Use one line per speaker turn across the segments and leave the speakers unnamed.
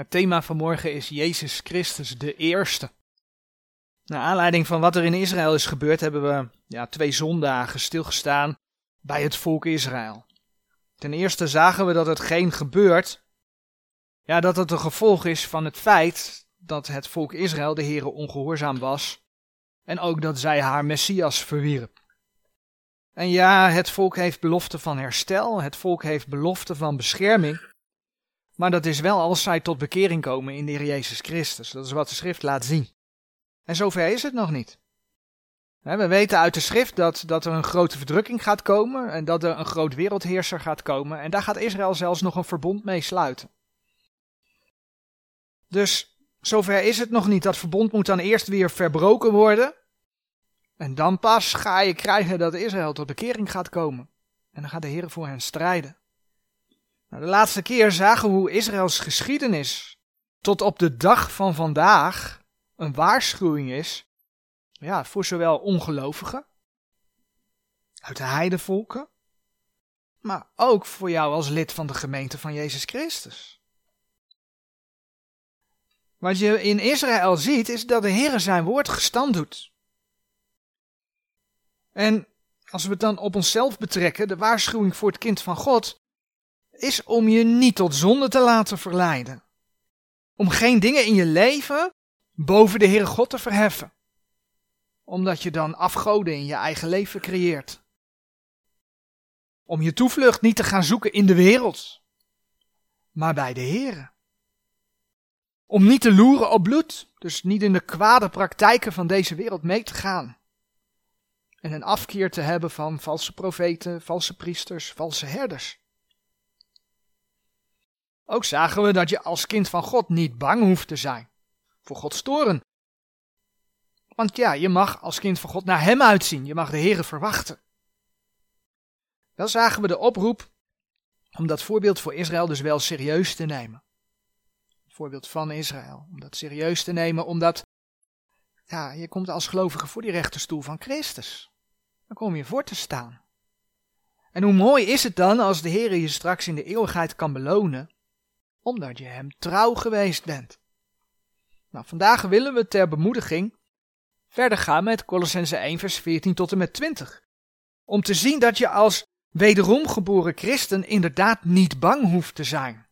Het thema van morgen is Jezus Christus de Eerste. Naar aanleiding van wat er in Israël is gebeurd, hebben we ja, twee zondagen stilgestaan bij het volk Israël. Ten eerste zagen we dat het geen gebeurt, ja, dat het een gevolg is van het feit dat het volk Israël de Heere ongehoorzaam was en ook dat zij haar Messias verwierp. En ja, het volk heeft belofte van herstel, het volk heeft belofte van bescherming, maar dat is wel als zij tot bekering komen in de Heer Jezus Christus. Dat is wat de schrift laat zien. En zover is het nog niet. We weten uit de schrift dat, dat er een grote verdrukking gaat komen en dat er een groot wereldheerser gaat komen. En daar gaat Israël zelfs nog een verbond mee sluiten. Dus zover is het nog niet. Dat verbond moet dan eerst weer verbroken worden. En dan pas ga je krijgen dat Israël tot bekering gaat komen. En dan gaat de Heer voor hen strijden. Nou, de laatste keer zagen we hoe Israëls geschiedenis tot op de dag van vandaag een waarschuwing is ja, voor zowel ongelovigen uit de heidevolken, maar ook voor jou als lid van de gemeente van Jezus Christus. Wat je in Israël ziet is dat de Heer zijn woord gestand doet. En als we het dan op onszelf betrekken, de waarschuwing voor het kind van God, is om je niet tot zonde te laten verleiden. Om geen dingen in je leven boven de Heere God te verheffen. Omdat je dan afgoden in je eigen leven creëert. Om je toevlucht niet te gaan zoeken in de wereld, maar bij de Heere. Om niet te loeren op bloed, dus niet in de kwade praktijken van deze wereld mee te gaan. En een afkeer te hebben van valse profeten, valse priesters, valse herders. Ook zagen we dat je als kind van God niet bang hoeft te zijn voor Gods toren. Want ja, je mag als kind van God naar Hem uitzien, je mag de Heere verwachten. Wel zagen we de oproep om dat voorbeeld voor Israël dus wel serieus te nemen. Het voorbeeld van Israël, om dat serieus te nemen, omdat ja, je komt als gelovige voor die rechterstoel van Christus. Dan kom je voor te staan. En hoe mooi is het dan als de Heer je straks in de eeuwigheid kan belonen omdat je hem trouw geweest bent. Nou, vandaag willen we ter bemoediging verder gaan met Colossense 1 vers 14 tot en met 20. Om te zien dat je als wederom geboren christen inderdaad niet bang hoeft te zijn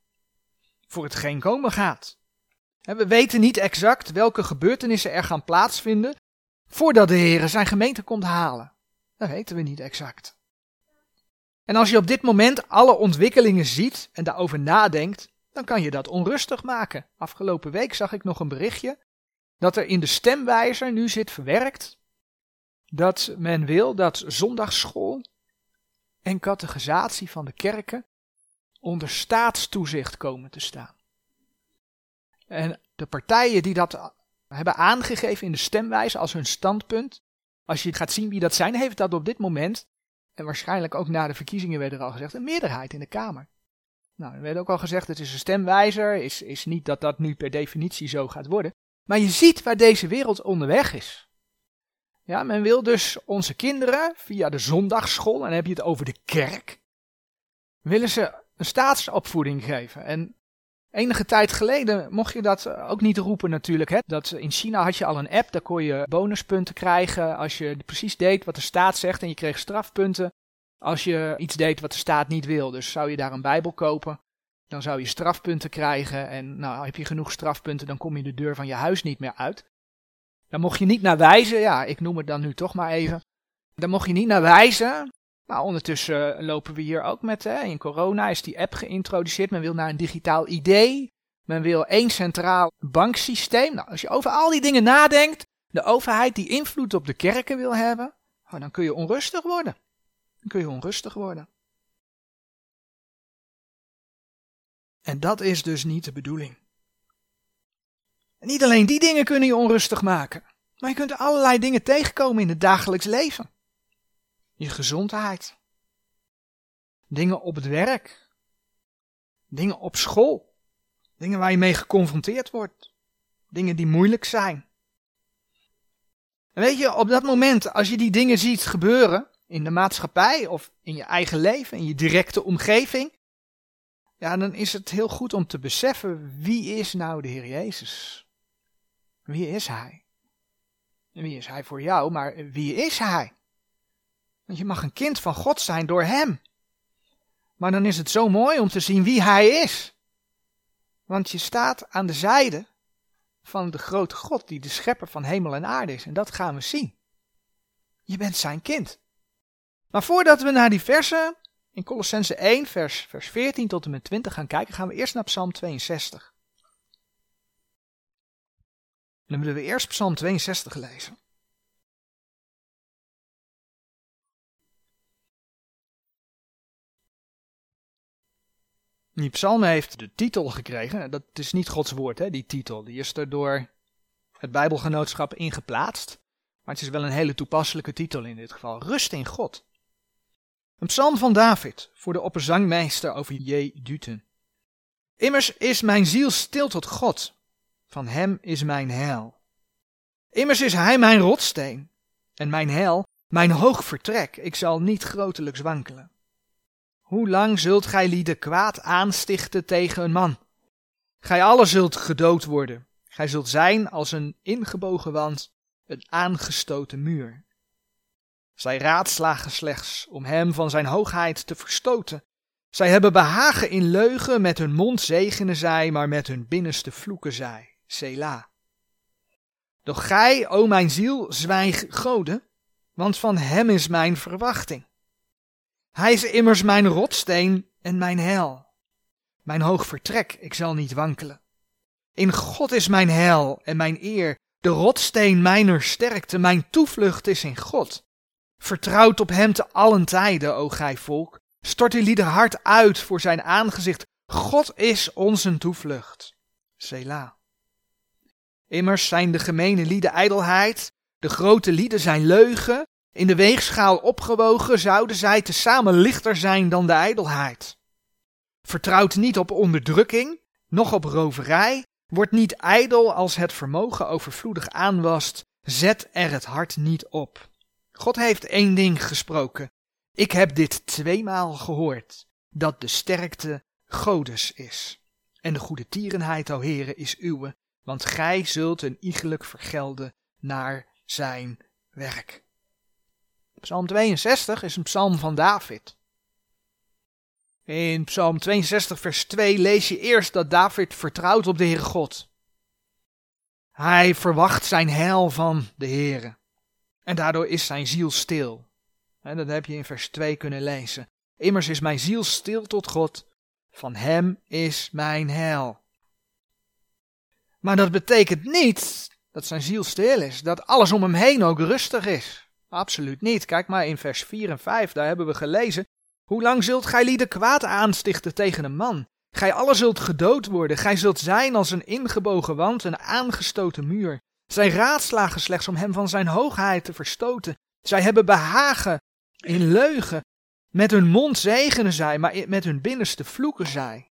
voor hetgeen komen gaat. We weten niet exact welke gebeurtenissen er gaan plaatsvinden voordat de Heer zijn gemeente komt halen. Dat weten we niet exact. En als je op dit moment alle ontwikkelingen ziet en daarover nadenkt, dan kan je dat onrustig maken. Afgelopen week zag ik nog een berichtje dat er in de stemwijzer nu zit verwerkt dat men wil dat zondagsschool en categorisatie van de kerken onder staatstoezicht komen te staan. En de partijen die dat hebben aangegeven in de stemwijze als hun standpunt, als je gaat zien wie dat zijn, heeft dat op dit moment, en waarschijnlijk ook na de verkiezingen werd er al gezegd, een meerderheid in de Kamer. Nou, er werd ook al gezegd, het is een stemwijzer, is, is niet dat dat nu per definitie zo gaat worden. Maar je ziet waar deze wereld onderweg is. Ja, men wil dus onze kinderen via de zondagsschool, en dan heb je het over de kerk, willen ze een staatsopvoeding geven. En enige tijd geleden mocht je dat ook niet roepen natuurlijk. Hè? Dat in China had je al een app, daar kon je bonuspunten krijgen als je precies deed wat de staat zegt en je kreeg strafpunten als je iets deed wat de staat niet wil. Dus zou je daar een Bijbel kopen, dan zou je strafpunten krijgen. En nou, heb je genoeg strafpunten, dan kom je de deur van je huis niet meer uit. Dan mocht je niet naar wijzen, ja, ik noem het dan nu toch maar even. Dan mocht je niet naar wijzen. Maar ondertussen lopen we hier ook met, hè, in corona is die app geïntroduceerd. Men wil naar een digitaal idee. Men wil één centraal banksysteem. Nou, als je over al die dingen nadenkt, de overheid die invloed op de kerken wil hebben, oh, dan kun je onrustig worden. Kun je onrustig worden. En dat is dus niet de bedoeling. En niet alleen die dingen kunnen je onrustig maken, maar je kunt allerlei dingen tegenkomen in het dagelijks leven. Je gezondheid. Dingen op het werk. Dingen op school. Dingen waar je mee geconfronteerd wordt. Dingen die moeilijk zijn. En weet je, op dat moment, als je die dingen ziet gebeuren, in de maatschappij of in je eigen leven, in je directe omgeving, ja, dan is het heel goed om te beseffen wie is nou de Heer Jezus? Wie is Hij? Wie is Hij voor jou, maar wie is Hij? Want je mag een kind van God zijn door Hem. Maar dan is het zo mooi om te zien wie Hij is. Want je staat aan de zijde van de grote God die de schepper van hemel en aarde is. En dat gaan we zien. Je bent zijn kind. Maar voordat we naar die versen in Colossense 1, vers, vers 14 tot en met 20 gaan kijken, gaan we eerst naar Psalm 62. Dan willen we eerst Psalm 62 lezen. Die psalm heeft de titel gekregen, dat is niet Gods woord, hè, die titel. Die is er door het Bijbelgenootschap ingeplaatst. Maar het is wel een hele toepasselijke titel in dit geval. Rust in God. Een psalm van David voor de opperzangmeester over J. Duten. Immers is mijn ziel stil tot God, van hem is mijn heil. Immers is hij mijn rotsteen en mijn heil, mijn hoog vertrek, ik zal niet grotelijk wankelen. Hoe lang zult gij lieden kwaad aanstichten tegen een man? Gij alle zult gedood worden. Gij zult zijn als een ingebogen wand, een aangestoten muur. Zij raadslagen slechts om hem van zijn hoogheid te verstoten. Zij hebben behagen in leugen, met hun mond zegenen zij, maar met hun binnenste vloeken zij. Sela. Doch gij, o mijn ziel, zwijg goden, want van hem is mijn verwachting. Hij is immers mijn rotsteen en mijn hel. Mijn hoog vertrek, ik zal niet wankelen. In God is mijn hel en mijn eer, de rotsteen mijner sterkte, mijn toevlucht is in God. Vertrouwt op hem te allen tijden, o gij volk. Stort uw lieder hart uit voor zijn aangezicht. God is onze toevlucht. Selah. Immers zijn de gemene lieden ijdelheid, de grote lieden zijn leugen. In de weegschaal opgewogen zouden zij tezamen lichter zijn dan de ijdelheid. Vertrouwt niet op onderdrukking, noch op roverij. Wordt niet ijdel als het vermogen overvloedig aanwast. Zet er het hart niet op. God heeft één ding gesproken. Ik heb dit tweemaal gehoord, dat de sterkte Godes is. En de goede tierenheid, o Heere, is uwe, want gij zult een iegelijk vergelden naar zijn werk. Psalm 62 is een psalm van David. In Psalm 62, vers 2 lees je eerst dat David vertrouwt op de Heere God. Hij verwacht zijn heil van de Heere. En daardoor is zijn ziel stil. En dat heb je in vers 2 kunnen lezen. Immers is mijn ziel stil tot God, van hem is mijn heil. Maar dat betekent niet dat zijn ziel stil is, dat alles om hem heen ook rustig is. Absoluut niet. Kijk maar in vers 4 en 5, daar hebben we gelezen. Hoe lang zult gij lieden kwaad aanstichten tegen een man? Gij alle zult gedood worden, gij zult zijn als een ingebogen wand, een aangestoten muur. Zij raadslagen slechts om hem van zijn hoogheid te verstoten. Zij hebben behagen in leugen. Met hun mond zegenen zij, maar met hun binnenste vloeken zij.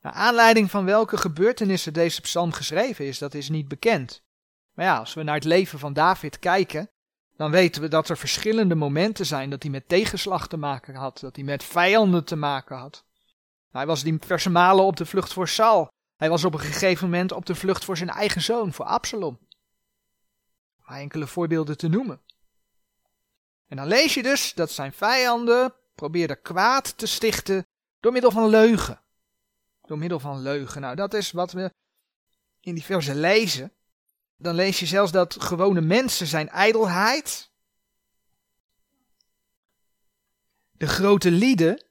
Naar aanleiding van welke gebeurtenissen deze psalm geschreven is, dat is niet bekend. Maar ja, als we naar het leven van David kijken, dan weten we dat er verschillende momenten zijn dat hij met tegenslag te maken had, dat hij met vijanden te maken had. Hij was diverse malen op de vlucht voor Saul. Hij was op een gegeven moment op de vlucht voor zijn eigen zoon, voor Absalom. Om enkele voorbeelden te noemen. En dan lees je dus dat zijn vijanden probeerden kwaad te stichten door middel van leugen. Door middel van leugen. Nou, dat is wat we in die versen lezen. Dan lees je zelfs dat gewone mensen zijn ijdelheid. De grote lieden,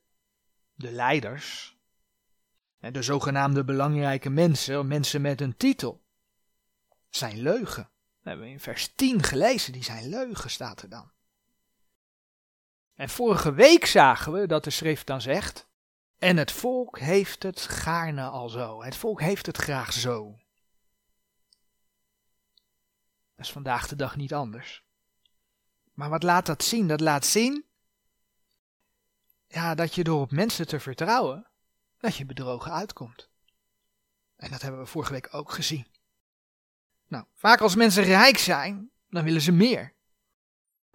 de leiders, de zogenaamde belangrijke mensen, mensen met een titel, zijn leugen. Dat hebben we in vers 10 gelezen, die zijn leugen, staat er dan. En vorige week zagen we dat de schrift dan zegt, en het volk heeft het gaarne al zo. Het volk heeft het graag zo. Dat is vandaag de dag niet anders. Maar wat laat dat zien? Dat laat zien ja, dat je door op mensen te vertrouwen dat je bedrogen uitkomt. En dat hebben we vorige week ook gezien. Nou, vaak als mensen rijk zijn, dan willen ze meer.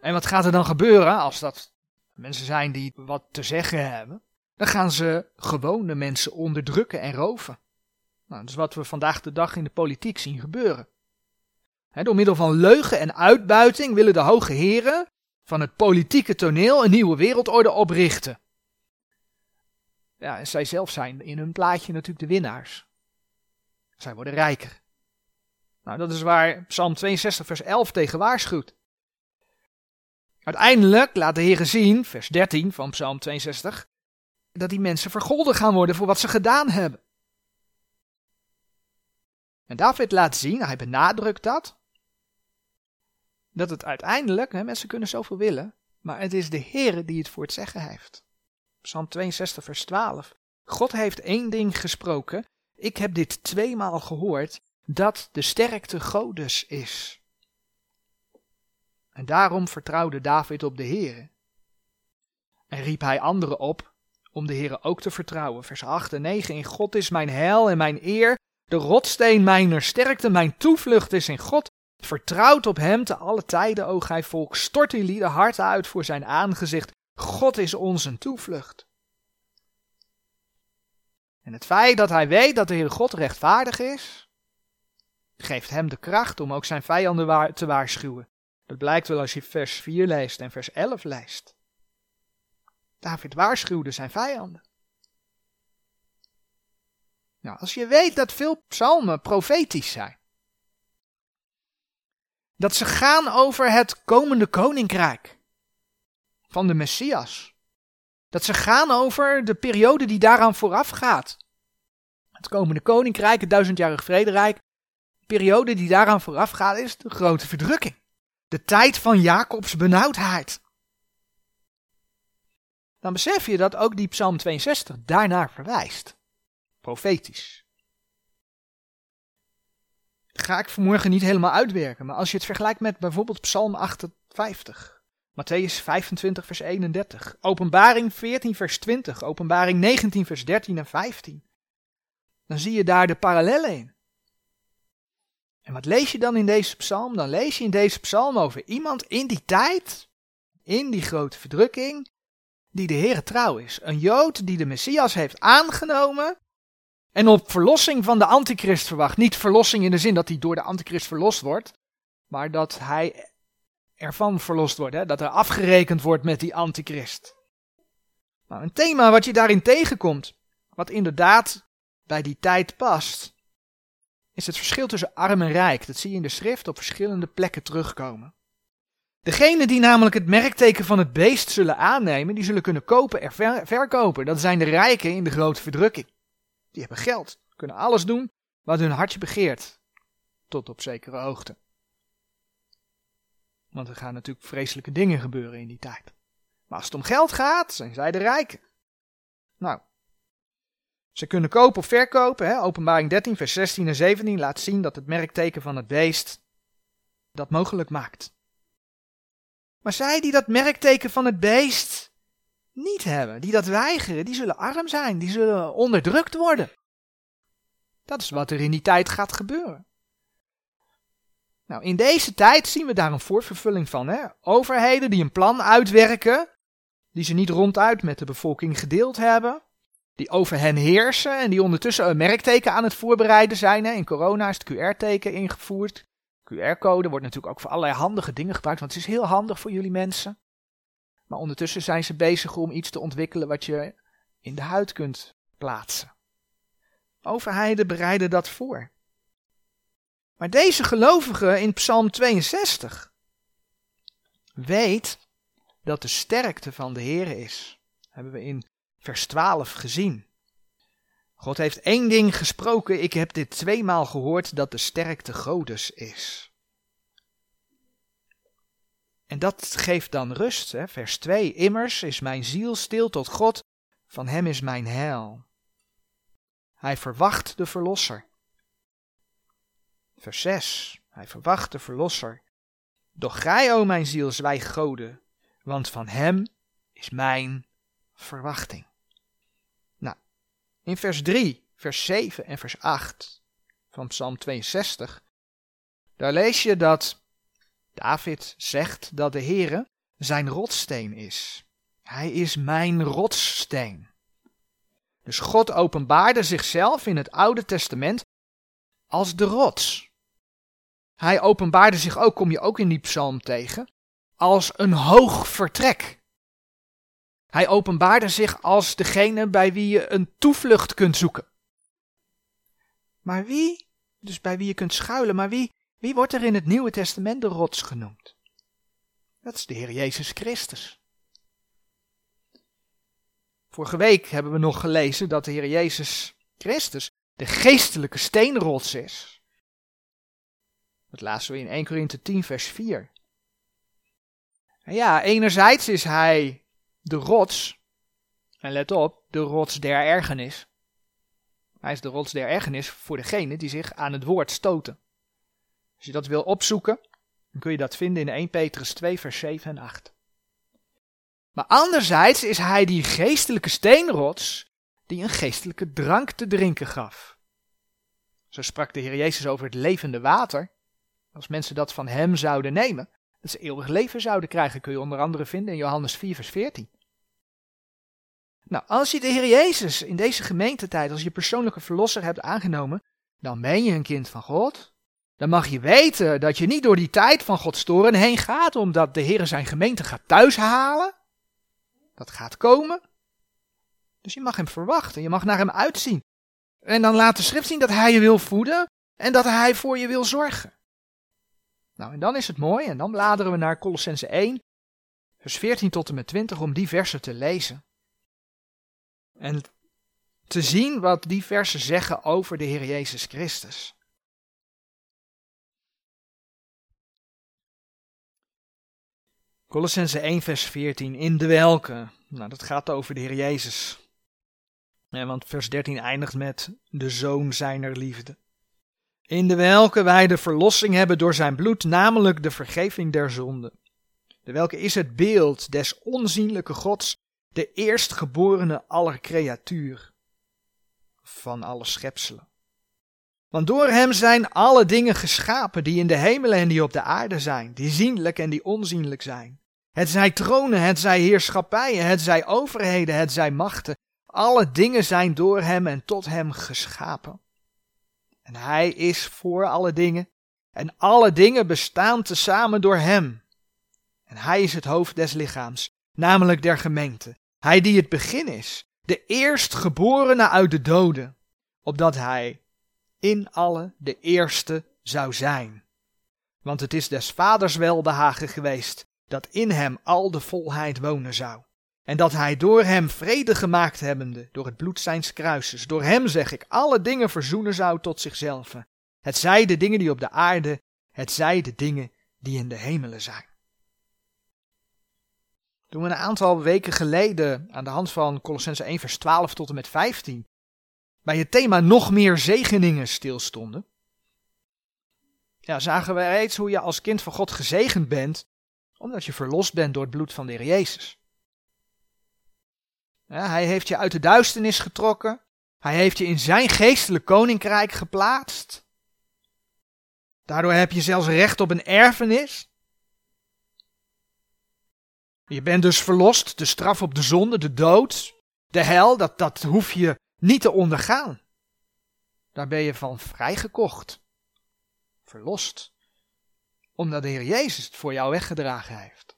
En wat gaat er dan gebeuren als dat mensen zijn die wat te zeggen hebben, dan gaan ze gewone mensen onderdrukken en roven. Nou, dat is wat we vandaag de dag in de politiek zien gebeuren. door middel van leugen en uitbuiting willen de hoge heren van het politieke toneel een nieuwe wereldorde oprichten. Ja, zij zelf zijn in hun plaatje natuurlijk de winnaars. Zij worden rijker. Nou, dat is waar Psalm 62, vers 11 tegen waarschuwt. Uiteindelijk laat de Heer zien, vers 13 van Psalm 62, dat die mensen vergolden gaan worden voor wat ze gedaan hebben. En David laat zien, hij benadrukt dat, dat het uiteindelijk, hè, mensen kunnen zoveel willen, maar het is de Heer die het voor het zeggen heeft. Psalm 62, vers 12. God heeft één ding gesproken, ik heb dit tweemaal gehoord, dat de sterkte Godes is. En daarom vertrouwde David op de Heere. En riep hij anderen op om de Heere ook te vertrouwen. Vers 8 en 9. In God is mijn heil en mijn eer, de rotsteen mijner sterkte, mijn toevlucht is in God. Vertrouwt op hem te alle tijden, o gij volk. Stort die lieden hart uit voor zijn aangezicht. God is ons een toevlucht. En het feit dat hij weet dat de Heer God rechtvaardig is, geeft hem de kracht om ook zijn vijanden te waarschuwen. Dat blijkt wel als je vers 4 leest en vers 11 leest. David waarschuwde zijn vijanden. Nou, als je weet dat veel psalmen profetisch zijn, dat ze gaan over het komende koninkrijk van de Messias, dat ze gaan over de periode die daaraan vooraf gaat. Het komende koninkrijk, het duizendjarig vrederijk, de periode die daaraan vooraf gaat is de grote verdrukking. De tijd van Jacobs benauwdheid. Dan besef je dat ook die Psalm 62 daarnaar verwijst. Profetisch. Ga ik vanmorgen niet helemaal uitwerken, maar als je het vergelijkt met bijvoorbeeld Psalm 58, Matthäus 25, vers 31, Openbaring 14, vers 20, Openbaring 19, vers 13 en 15, dan zie je daar de parallellen in. En wat lees je dan in deze psalm? Dan lees je in deze psalm over iemand in die tijd, in die grote verdrukking, die de Heer trouw is. Een Jood die de Messias heeft aangenomen en op verlossing van de antichrist verwacht. Niet verlossing in de zin dat hij door de antichrist verlost wordt, maar dat hij ervan verlost wordt, hè? dat er afgerekend wordt met die antichrist. Nou, een thema wat je daarin tegenkomt, wat inderdaad bij die tijd past, is het verschil tussen arm en rijk. Dat zie je in de schrift op verschillende plekken terugkomen. Degenen die namelijk het merkteken van het beest zullen aannemen, die zullen kunnen kopen en verkopen. Dat zijn de rijken in de grote verdrukking. Die hebben geld, kunnen alles doen wat hun hartje begeert, tot op zekere hoogte. Want er gaan natuurlijk vreselijke dingen gebeuren in die tijd. Maar als het om geld gaat, zijn zij de rijken. Nou, ze kunnen kopen of verkopen. Hè? Openbaring 13, vers 16 en 17 laat zien dat het merkteken van het beest dat mogelijk maakt. Maar zij die dat merkteken van het beest niet hebben, die dat weigeren, die zullen arm zijn, die zullen onderdrukt worden. Dat is wat er in die tijd gaat gebeuren. Nou, in deze tijd zien we daar een voorvervulling van. Hè? Overheden die een plan uitwerken, die ze niet ronduit met de bevolking gedeeld hebben, die over hen heersen en die ondertussen een merkteken aan het voorbereiden zijn. Hè. In corona is het QR-teken ingevoerd. QR-code wordt natuurlijk ook voor allerlei handige dingen gebruikt, want het is heel handig voor jullie mensen. Maar ondertussen zijn ze bezig om iets te ontwikkelen wat je in de huid kunt plaatsen. Overheden bereiden dat voor. Maar deze gelovige in Psalm 62 weet dat de sterkte van de Heer is. Dat hebben we in vers 12 gezien. God heeft één ding gesproken, ik heb dit tweemaal gehoord, dat de sterkte Godes is. En dat geeft dan rust, hè? vers 2. Immers is mijn ziel stil tot God, van hem is mijn heil. Hij verwacht de verlosser. Vers 6. Hij verwacht de verlosser. Doch gij, o mijn ziel, zwijg Gode, want van hem is mijn verwachting. In vers 3, vers 7 en vers 8 van Psalm 62, daar lees je dat David zegt dat de Heere zijn rotsteen is. Hij is mijn rotssteen. Dus God openbaarde zichzelf in het Oude Testament als de rots. Hij openbaarde zich ook, kom je ook in die psalm tegen, als een hoog vertrek. Hij openbaarde zich als degene bij wie je een toevlucht kunt zoeken. Maar wie, dus bij wie je kunt schuilen, maar wie, wie wordt er in het Nieuwe Testament de rots genoemd? Dat is de Heer Jezus Christus. Vorige week hebben we nog gelezen dat de Heer Jezus Christus de geestelijke steenrots is. Dat lazen we in 1 Korinthe 10, vers 4. En ja, enerzijds is hij de rots, en let op, de rots der ergernis. Hij is de rots der ergernis voor degene die zich aan het woord stoten. Als je dat wil opzoeken, dan kun je dat vinden in 1 Petrus 2, vers 7 en 8. Maar anderzijds is hij die geestelijke steenrots die een geestelijke drank te drinken gaf. Zo sprak de Heer Jezus over het levende water. Als mensen dat van hem zouden nemen, dat ze eeuwig leven zouden krijgen, kun je onder andere vinden in Johannes 4, vers 14. Nou, als je de Heer Jezus in deze gemeentetijd als je persoonlijke verlosser hebt aangenomen, dan ben je een kind van God. Dan mag je weten dat je niet door die tijd van Gods toren heen gaat, omdat de Heer zijn gemeente gaat thuishalen. Dat gaat komen. Dus je mag hem verwachten, je mag naar hem uitzien. En dan laat de schrift zien dat hij je wil voeden en dat hij voor je wil zorgen. Nou, en dan is het mooi, en dan bladeren we naar Colossense 1, vers 14 tot en met 20, om die versen te lezen. En te zien wat die versen zeggen over de Heer Jezus Christus. Colossense 1, vers 14. In de welke. Nou, dat gaat over de Heer Jezus. Want vers 13 eindigt met de zoon zijner liefde. In de welke wij de verlossing hebben door zijn bloed, namelijk de vergeving der zonden. De welke is het beeld des onzienlijke Gods, de eerstgeborene aller creatuur, van alle schepselen. Want door hem zijn alle dingen geschapen die in de hemelen en die op de aarde zijn, die zienlijk en die onzienlijk zijn. Het zij tronen, het zij heerschappijen, het zij overheden, het zij machten. Alle dingen zijn door hem en tot hem geschapen. En hij is voor alle dingen. En alle dingen bestaan tezamen door hem. En hij is het hoofd des lichaams, namelijk der gemeente. Hij die het begin is, de eerstgeborene uit de doden, opdat hij in alle de eerste zou zijn. Want het is des vaders welbehagen geweest dat in hem al de volheid wonen zou. En dat hij door hem vrede gemaakt hebbende, door het bloed zijns kruises, door hem zeg ik, alle dingen verzoenen zou tot zichzelf. Het zij de dingen die op de aarde, het zij de dingen die in de hemelen zijn. Toen we een aantal weken geleden aan de hand van Colossense 1 vers 12 tot en met 15 bij het thema nog meer zegeningen stilstonden, ja, zagen we reeds hoe je als kind van God gezegend bent omdat je verlost bent door het bloed van de Heer Jezus. Hij heeft je uit de duisternis getrokken. Hij heeft je in zijn geestelijk koninkrijk geplaatst. Daardoor heb je zelfs recht op een erfenis. Je bent dus verlost, de straf op de zonde, de dood, de hel, dat, dat hoef je niet te ondergaan. Daar ben je van vrijgekocht, verlost omdat de Heer Jezus het voor jou weggedragen heeft.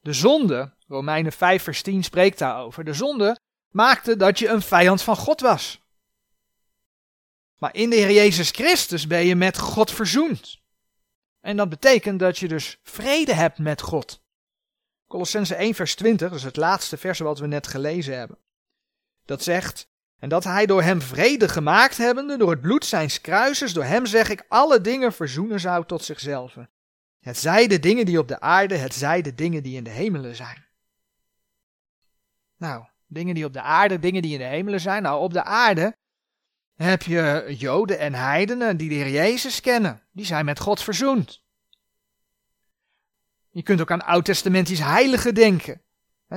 De zonde, Romeinen 5 vers 10 spreekt daarover, de zonde maakte dat je een vijand van God was. Maar in de Heer Jezus Christus ben je met God verzoend. En dat betekent dat je dus vrede hebt met God. Colossense 1 vers 20, dat is het laatste vers wat we net gelezen hebben. Dat zegt, en dat hij door hem vrede gemaakt hebbende, door het bloed zijns kruises, door hem zeg ik, alle dingen verzoenen zou tot zichzelf. Het zij de dingen die op de aarde, het zij de dingen die in de hemelen zijn. Nou, dingen die op de aarde, dingen die in de hemelen zijn. Nou, op de aarde heb je Joden en heidenen die de Heer Jezus kennen. Die zijn met God verzoend. Je kunt ook aan oud-testamentisch heiligen denken.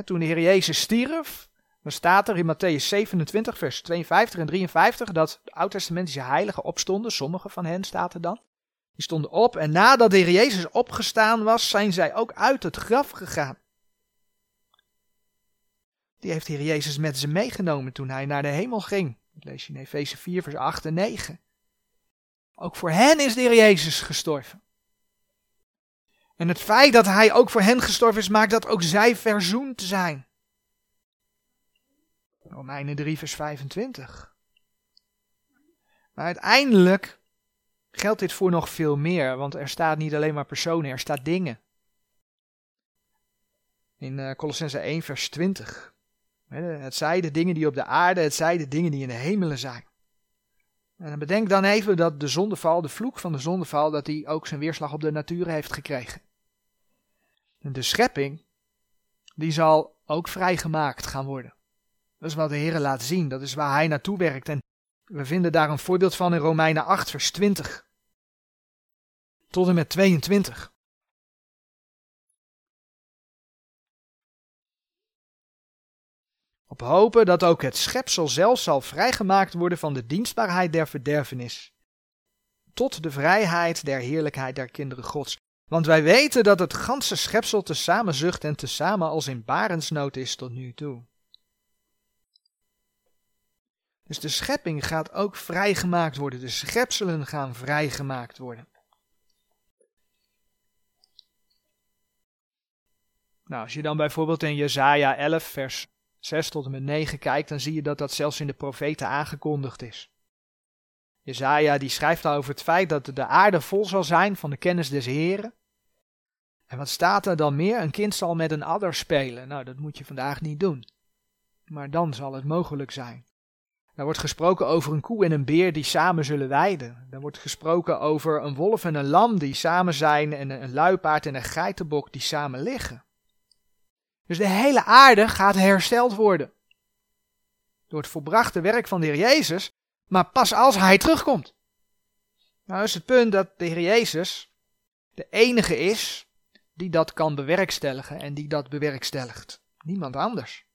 toen de Heer Jezus stierf, dan staat er in Matthäus 27, vers 52 en 53 dat de oud-testamentische heiligen opstonden. Sommige van hen staat er dan. Die stonden op en nadat de Heer Jezus opgestaan was, zijn zij ook uit het graf gegaan. Die heeft Heer Jezus met ze meegenomen toen hij naar de hemel ging. Dat lees je in Efeze 4, vers 8 en 9. Ook voor hen is de Heer Jezus gestorven. En het feit dat hij ook voor hen gestorven is, maakt dat ook zij verzoend zijn. Romeinen 3, vers 25. Maar uiteindelijk geldt dit voor nog veel meer, want er staat niet alleen maar personen, er staat dingen. In uh, Colossense 1, vers 20. Het zij de dingen die op de aarde, het zij de dingen die in de hemelen zijn. En bedenk dan even dat de zondeval, de vloek van de zondeval, dat die ook zijn weerslag op de natuur heeft gekregen. En de schepping, die zal ook vrijgemaakt gaan worden. Dat is wat de Heer laat zien, dat is waar hij naartoe werkt. En we vinden daar een voorbeeld van in Romeinen 8, vers 20 tot en met 22. Op hopen dat ook het schepsel zelf zal vrijgemaakt worden van de dienstbaarheid der verderfenis, tot de vrijheid der heerlijkheid der kinderen Gods. Want wij weten dat het ganse schepsel tezamen zucht en tezamen als in barensnood is tot nu toe. Dus de schepping gaat ook vrijgemaakt worden. De schepselen gaan vrijgemaakt worden. Nou, als je dan bijvoorbeeld in Jesaja 11, vers 6 tot en met 9 kijkt, dan zie je dat dat zelfs in de profeten aangekondigd is. Jezaja die schrijft over het feit dat de aarde vol zal zijn van de kennis des Heren. En wat staat er dan meer? Een kind zal met een adder spelen. Nou, dat moet je vandaag niet doen. Maar dan zal het mogelijk zijn. Er wordt gesproken over een koe en een beer die samen zullen weiden. Er wordt gesproken over een wolf en een lam die samen zijn en een luipaard en een geitenbok die samen liggen. Dus de hele aarde gaat hersteld worden. Door het volbrachte werk van de Heer Jezus, maar pas als Hij terugkomt. Nou is het punt dat de Heer Jezus de enige is die dat kan bewerkstelligen en die dat bewerkstelligt. Niemand anders.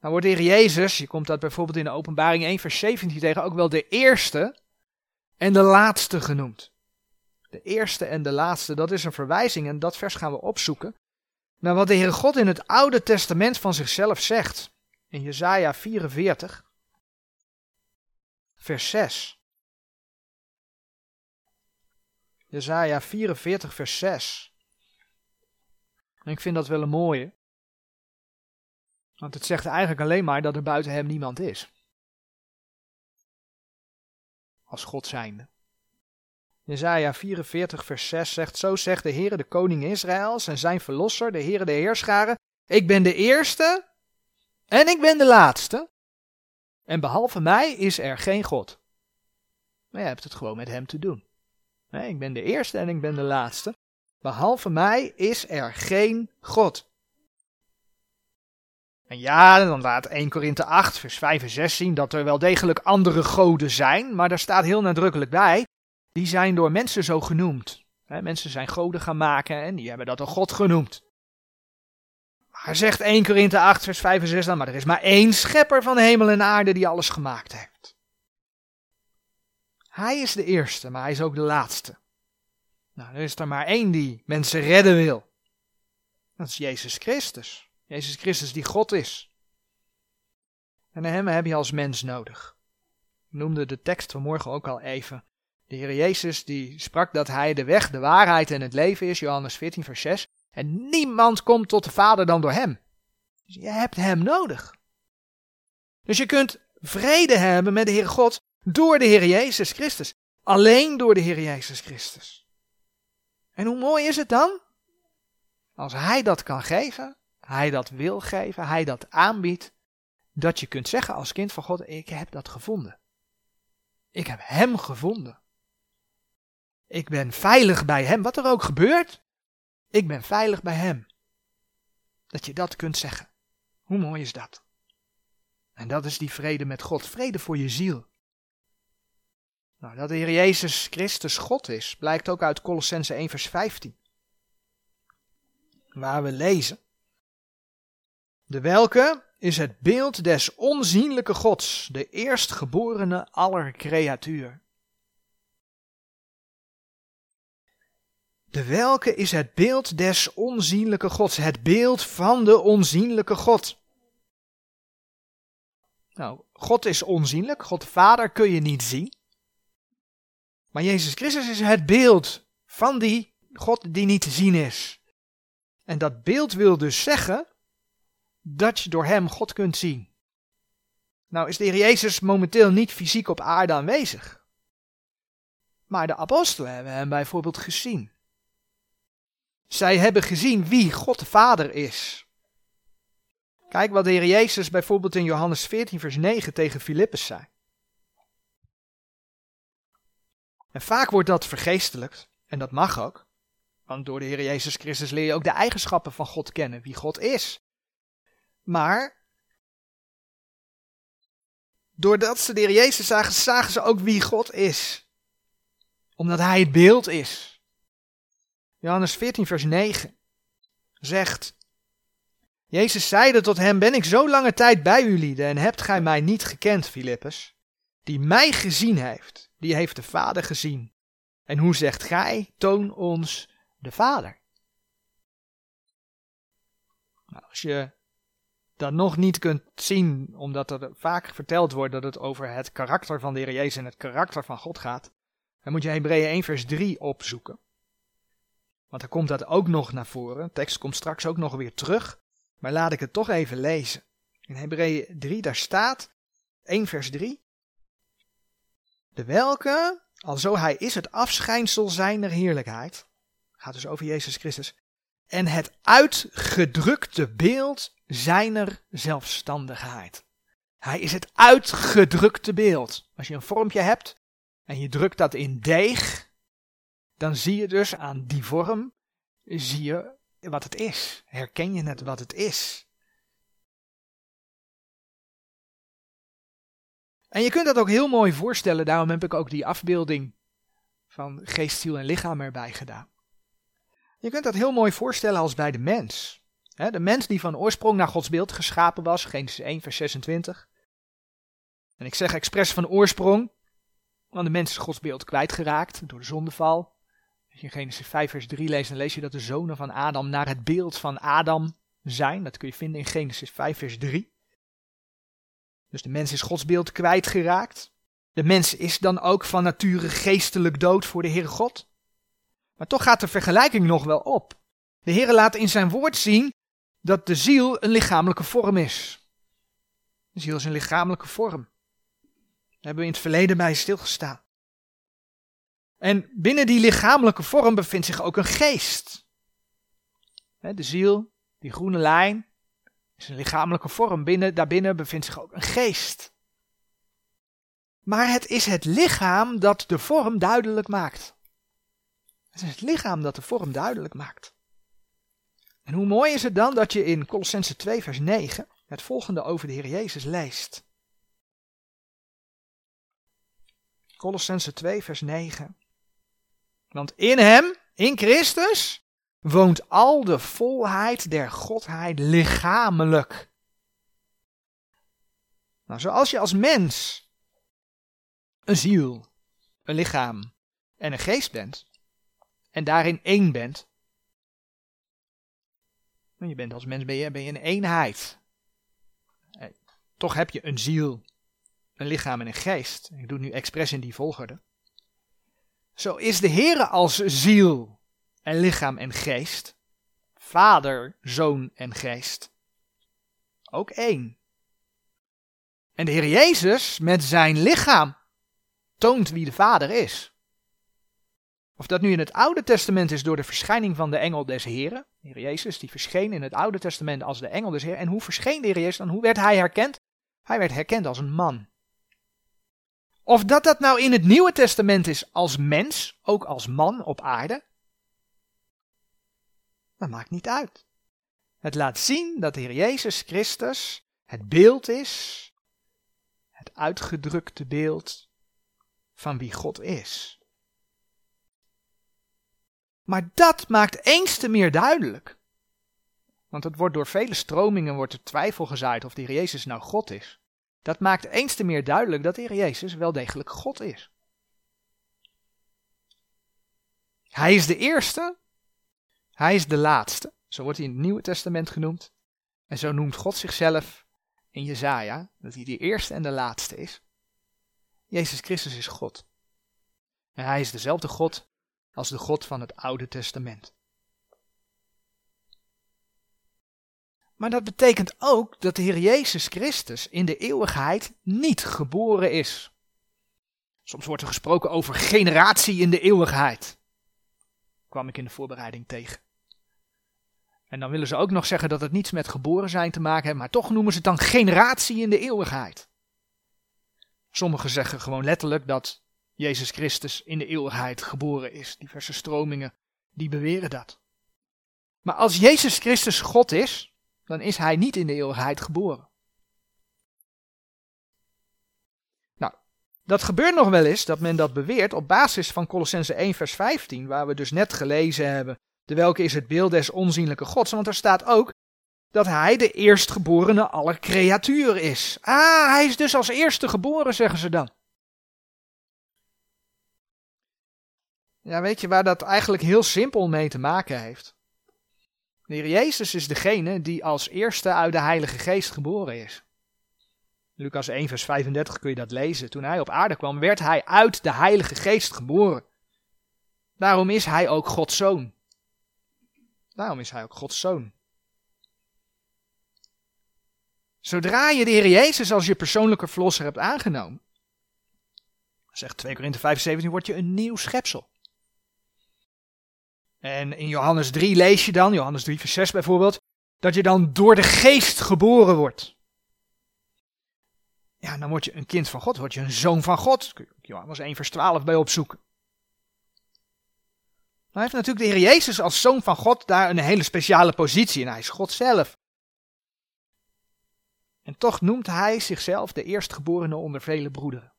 Nou wordt de Heer Jezus, je komt dat bijvoorbeeld in de openbaring 1 vers 17 tegen, ook wel de eerste en de laatste genoemd. De eerste en de laatste, dat is een verwijzing en dat vers gaan we opzoeken naar wat de Heere God in het Oude Testament van zichzelf zegt. In Jesaja 44, vers 6. Jesaja 44, vers 6. En ik vind dat wel een mooie. Want het zegt eigenlijk alleen maar dat er buiten hem niemand is. Als God zijnde. Jezaja 44 vers 6 zegt, zo zegt de Heere de koning Israëls en zijn verlosser, de Heere de Heerscharen, ik ben de eerste en ik ben de laatste. En behalve mij is er geen God. Maar je hebt het gewoon met hem te doen. Nee, ik ben de eerste en ik ben de laatste. Behalve mij is er geen God. En ja, dan laat 1 Korinthe 8, vers 5 en 6 zien dat er wel degelijk andere goden zijn, maar daar staat heel nadrukkelijk bij die zijn door mensen zo genoemd. mensen zijn goden gaan maken en die hebben dat een god genoemd. Maar zegt 1 Korinthe 8 vers 5 en 6 dan, maar er is maar één schepper van hemel en aarde die alles gemaakt heeft. Hij is de eerste, maar hij is ook de laatste. Nou, er is er maar één die mensen redden wil. Dat is Jezus Christus. Jezus Christus die God is. En hem heb je als mens nodig. Ik noemde de tekst vanmorgen ook al even. De Heer Jezus die sprak dat Hij de weg, de waarheid en het leven is, Johannes 14, vers 6. En niemand komt tot de Vader dan door Hem. Dus je hebt Hem nodig. Dus je kunt vrede hebben met de Heer God door de Heer Jezus Christus. Alleen door de Heer Jezus Christus. En hoe mooi is het dan? Als Hij dat kan geven, Hij dat wil geven, Hij dat aanbiedt, dat je kunt zeggen als kind van God, ik heb dat gevonden. Ik heb Hem gevonden. Ik ben veilig bij Hem, wat er ook gebeurt. Ik ben veilig bij Hem. Dat je dat kunt zeggen. Hoe mooi is dat? En dat is die vrede met God, vrede voor je ziel. Nou, dat de Heer Jezus Christus God is, blijkt ook uit Colossense 1 vers 15. Waar we lezen. De welke is het beeld des onzienlijke Gods, de eerstgeborene aller creatuur. De welke is het beeld des onzienlijke Gods, het beeld van de onzienlijke God. Nou, God is onzienlijk, God de Vader kun je niet zien. Maar Jezus Christus is het beeld van die God die niet te zien is. En dat beeld wil dus zeggen dat je door hem God kunt zien. Nou is de Heer Jezus momenteel niet fysiek op aarde aanwezig. Maar de apostelen hebben hem bijvoorbeeld gezien. Zij hebben gezien wie God de Vader is. Kijk wat de Heer Jezus bijvoorbeeld in Johannes 14, vers 9 tegen Filippus zei. En vaak wordt dat vergeestelijkt, en dat mag ook. Want door de Heer Jezus Christus leer je ook de eigenschappen van God kennen, wie God is. Maar, doordat ze de Heer Jezus zagen, zagen ze ook wie God is. Omdat Hij het beeld is. Johannes 14, vers 9 zegt, Jezus zeide tot hem, ben ik zo lange tijd bij jullie en hebt gij mij niet gekend, Filippus? Die mij gezien heeft, die heeft de Vader gezien. En hoe zegt gij, toon ons de Vader? Nou, als je dat nog niet kunt zien, omdat er vaak verteld wordt dat het over het karakter van de Heer Jezus en het karakter van God gaat, dan moet je Hebreeën 1 vers 3 opzoeken. Want dan komt dat ook nog naar voren. De tekst komt straks ook nog weer terug. Maar laat ik het toch even lezen. In Hebreeën 3, daar staat 1 vers 3. De welke, alzo hij is het afschijnsel zijner heerlijkheid, gaat dus over Jezus Christus, en het uitgedrukte beeld zijner zelfstandigheid. Hij is het uitgedrukte beeld. Als je een vormpje hebt en je drukt dat in deeg, dan zie je dus aan die vorm, zie je wat het is. Herken je het wat het is. En je kunt dat ook heel mooi voorstellen, daarom heb ik ook die afbeelding van geest, ziel en lichaam erbij gedaan. Je kunt dat heel mooi voorstellen als bij de mens. De mens die van oorsprong naar Gods beeld geschapen was, Genesis 1 vers 26. En ik zeg expres van oorsprong, want de mens is Gods beeld kwijtgeraakt door de zondeval. Als je Genesis 5 vers 3 leest, dan lees je dat de zonen van Adam naar het beeld van Adam zijn. Dat kun je vinden in Genesis 5 vers 3. Dus de mens is Gods beeld kwijtgeraakt. De mens is dan ook van nature geestelijk dood voor de Heere God. Maar toch gaat de vergelijking nog wel op. De Heere laat in zijn woord zien dat de ziel een lichamelijke vorm is. De ziel is een lichamelijke vorm. Daar hebben we in het verleden bij stilgestaan. En binnen die lichamelijke vorm bevindt zich ook een geest. De ziel, die groene lijn, is een lichamelijke vorm. Binnen, daarbinnen bevindt zich ook een geest. Maar het is het lichaam dat de vorm duidelijk maakt. Het is het lichaam dat de vorm duidelijk maakt. En hoe mooi is het dan dat je in Colossense 2 vers 9 het volgende over de Heer Jezus leest. Colossense 2 vers 9. Want in hem, in Christus, woont al de volheid der Godheid lichamelijk. Nou, zoals je als mens een ziel, een lichaam en een geest bent, en daarin één bent, nou, je bent als mens ben je, ben een eenheid. Eh, toch heb je een ziel, een lichaam en een geest. Ik doe het nu expres in die volgorde. Zo is de Heere als ziel en lichaam en geest, Vader, Zoon en Geest, ook één. En de Heer Jezus met zijn lichaam toont wie de Vader is. Of dat nu in het Oude Testament is door de verschijning van de engel des Heren, de Heer Jezus, die verscheen in het Oude Testament als de engel des Heren. En hoe verscheen de Heer Jezus dan? Hoe werd hij herkend? Hij werd herkend als een man. Of dat dat nou in het Nieuwe Testament is als mens, ook als man op aarde, dat maakt niet uit. Het laat zien dat de Heer Jezus Christus het beeld is, het uitgedrukte beeld van wie God is. Maar dat maakt eens te meer duidelijk. Want het wordt door vele stromingen wordt er twijfel gezaaid of de Heer Jezus nou God is. Dat maakt eens te meer duidelijk dat de Heer Jezus wel degelijk God is. Hij is de eerste Hij is de laatste. Zo wordt hij in het Nieuwe Testament genoemd. En zo noemt God zichzelf in Jezaja, dat hij de eerste en de laatste is. Jezus Christus is God. En hij is dezelfde God als de God van het Oude Testament. Maar dat betekent ook dat de Heer Jezus Christus in de eeuwigheid niet geboren is. Soms wordt er gesproken over generatie in de eeuwigheid. Kwam ik in de voorbereiding tegen. En dan willen ze ook nog zeggen dat het niets met geboren zijn te maken heeft, maar toch noemen ze het dan generatie in de eeuwigheid. Sommigen zeggen gewoon letterlijk dat Jezus Christus in de eeuwigheid geboren is. Diverse stromingen die beweren dat. Maar als Jezus Christus God is, dan is hij niet in de eeuwigheid geboren. Nou, dat gebeurt nog wel eens dat men dat beweert op basis van Colossense 1 vers 15, waar we dus net gelezen hebben de welke is het beeld des onzienlijke gods. Want er staat ook dat hij de eerstgeborene aller creatuur is. Ah, hij is dus als eerste geboren, zeggen ze dan. Ja, weet je waar dat eigenlijk heel simpel mee te maken heeft? De Heer Jezus is degene die als eerste uit de Heilige Geest geboren is. Lucas 1, vers 35 kun je dat lezen. Toen hij op aarde kwam, werd hij uit de Heilige Geest geboren. Daarom is hij ook Gods zoon. Daarom is hij ook Gods zoon. Zodra je de Heer Jezus als je persoonlijke verlosser hebt aangenomen, zegt 2 Korinthe 5, word je een nieuw schepsel. En in Johannes 3 lees je dan, Johannes 3 vers 6 bijvoorbeeld, dat je dan door de geest geboren wordt. Ja, dan word je een kind van God, word je een zoon van God. Johannes 1 vers 12 bij opzoeken. Dan heeft natuurlijk de Heer Jezus als zoon van God daar een hele speciale positie en hij is God zelf. En toch noemt hij zichzelf de eerstgeborene onder vele broederen.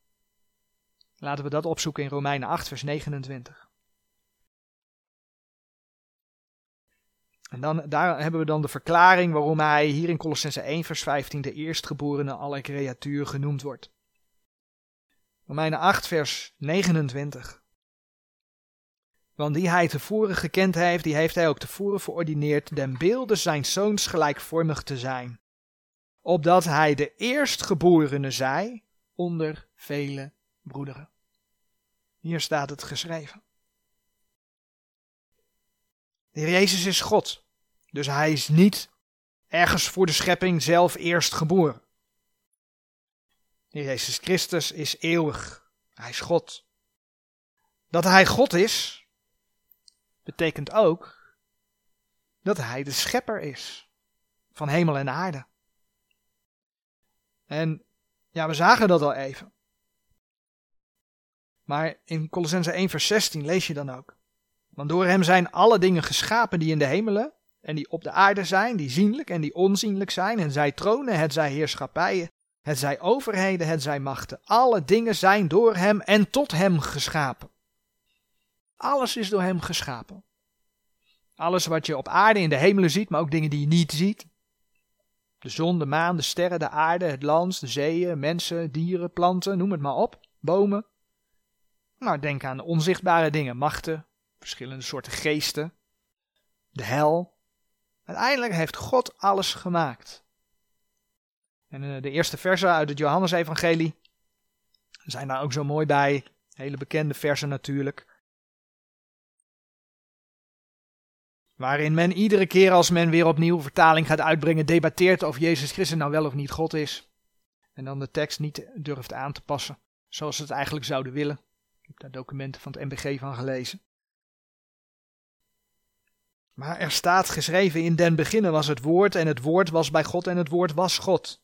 Laten we dat opzoeken in Romeinen 8, vers 29. En dan, daar hebben we dan de verklaring waarom hij hier in Colossense 1, vers 15 de eerstgeborene alle creatuur genoemd wordt. Romeinen 8, vers 29. Want die hij tevoren gekend heeft, die heeft hij ook tevoren verordineerd den beelden zijn zoons gelijkvormig te zijn. Opdat hij de eerstgeborene zij onder vele broederen. Hier staat het geschreven. De Heer Jezus is God, dus hij is niet ergens voor de schepping zelf eerst geboren. Jezus Christus is eeuwig, hij is God. Dat hij God is, betekent ook dat hij de schepper is van hemel en aarde. En ja, we zagen dat al even. Maar in Colossense 1 vers 16 lees je dan ook. Want door hem zijn alle dingen geschapen die in de hemelen en die op de aarde zijn, die zienlijk en die onzienlijk zijn, en zij tronen, het zij heerschappijen, het zij overheden, het zij machten. Alle dingen zijn door hem en tot hem geschapen. Alles is door hem geschapen. Alles wat je op aarde in de hemelen ziet, maar ook dingen die je niet ziet. De zon, de maan, de sterren, de aarde, het land, de zeeën, mensen, dieren, planten, noem het maar op. Bomen. Maar denk aan onzichtbare dingen, machten, verschillende soorten geesten, de hel. Uiteindelijk heeft God alles gemaakt. En eh, de eerste versen uit het Johannesevangelie zijn daar ook zo mooi bij. Hele bekende versen natuurlijk. Waarin men iedere keer als men weer opnieuw vertaling gaat uitbrengen, debatteert of Jezus Christus nou wel of niet God is. En dan de tekst niet durft aan te passen, zoals ze het eigenlijk zouden willen. Ik heb daar documenten van het MBG van gelezen. Maar er staat geschreven, in den beginnen was het woord en het woord was bij God en het woord was God.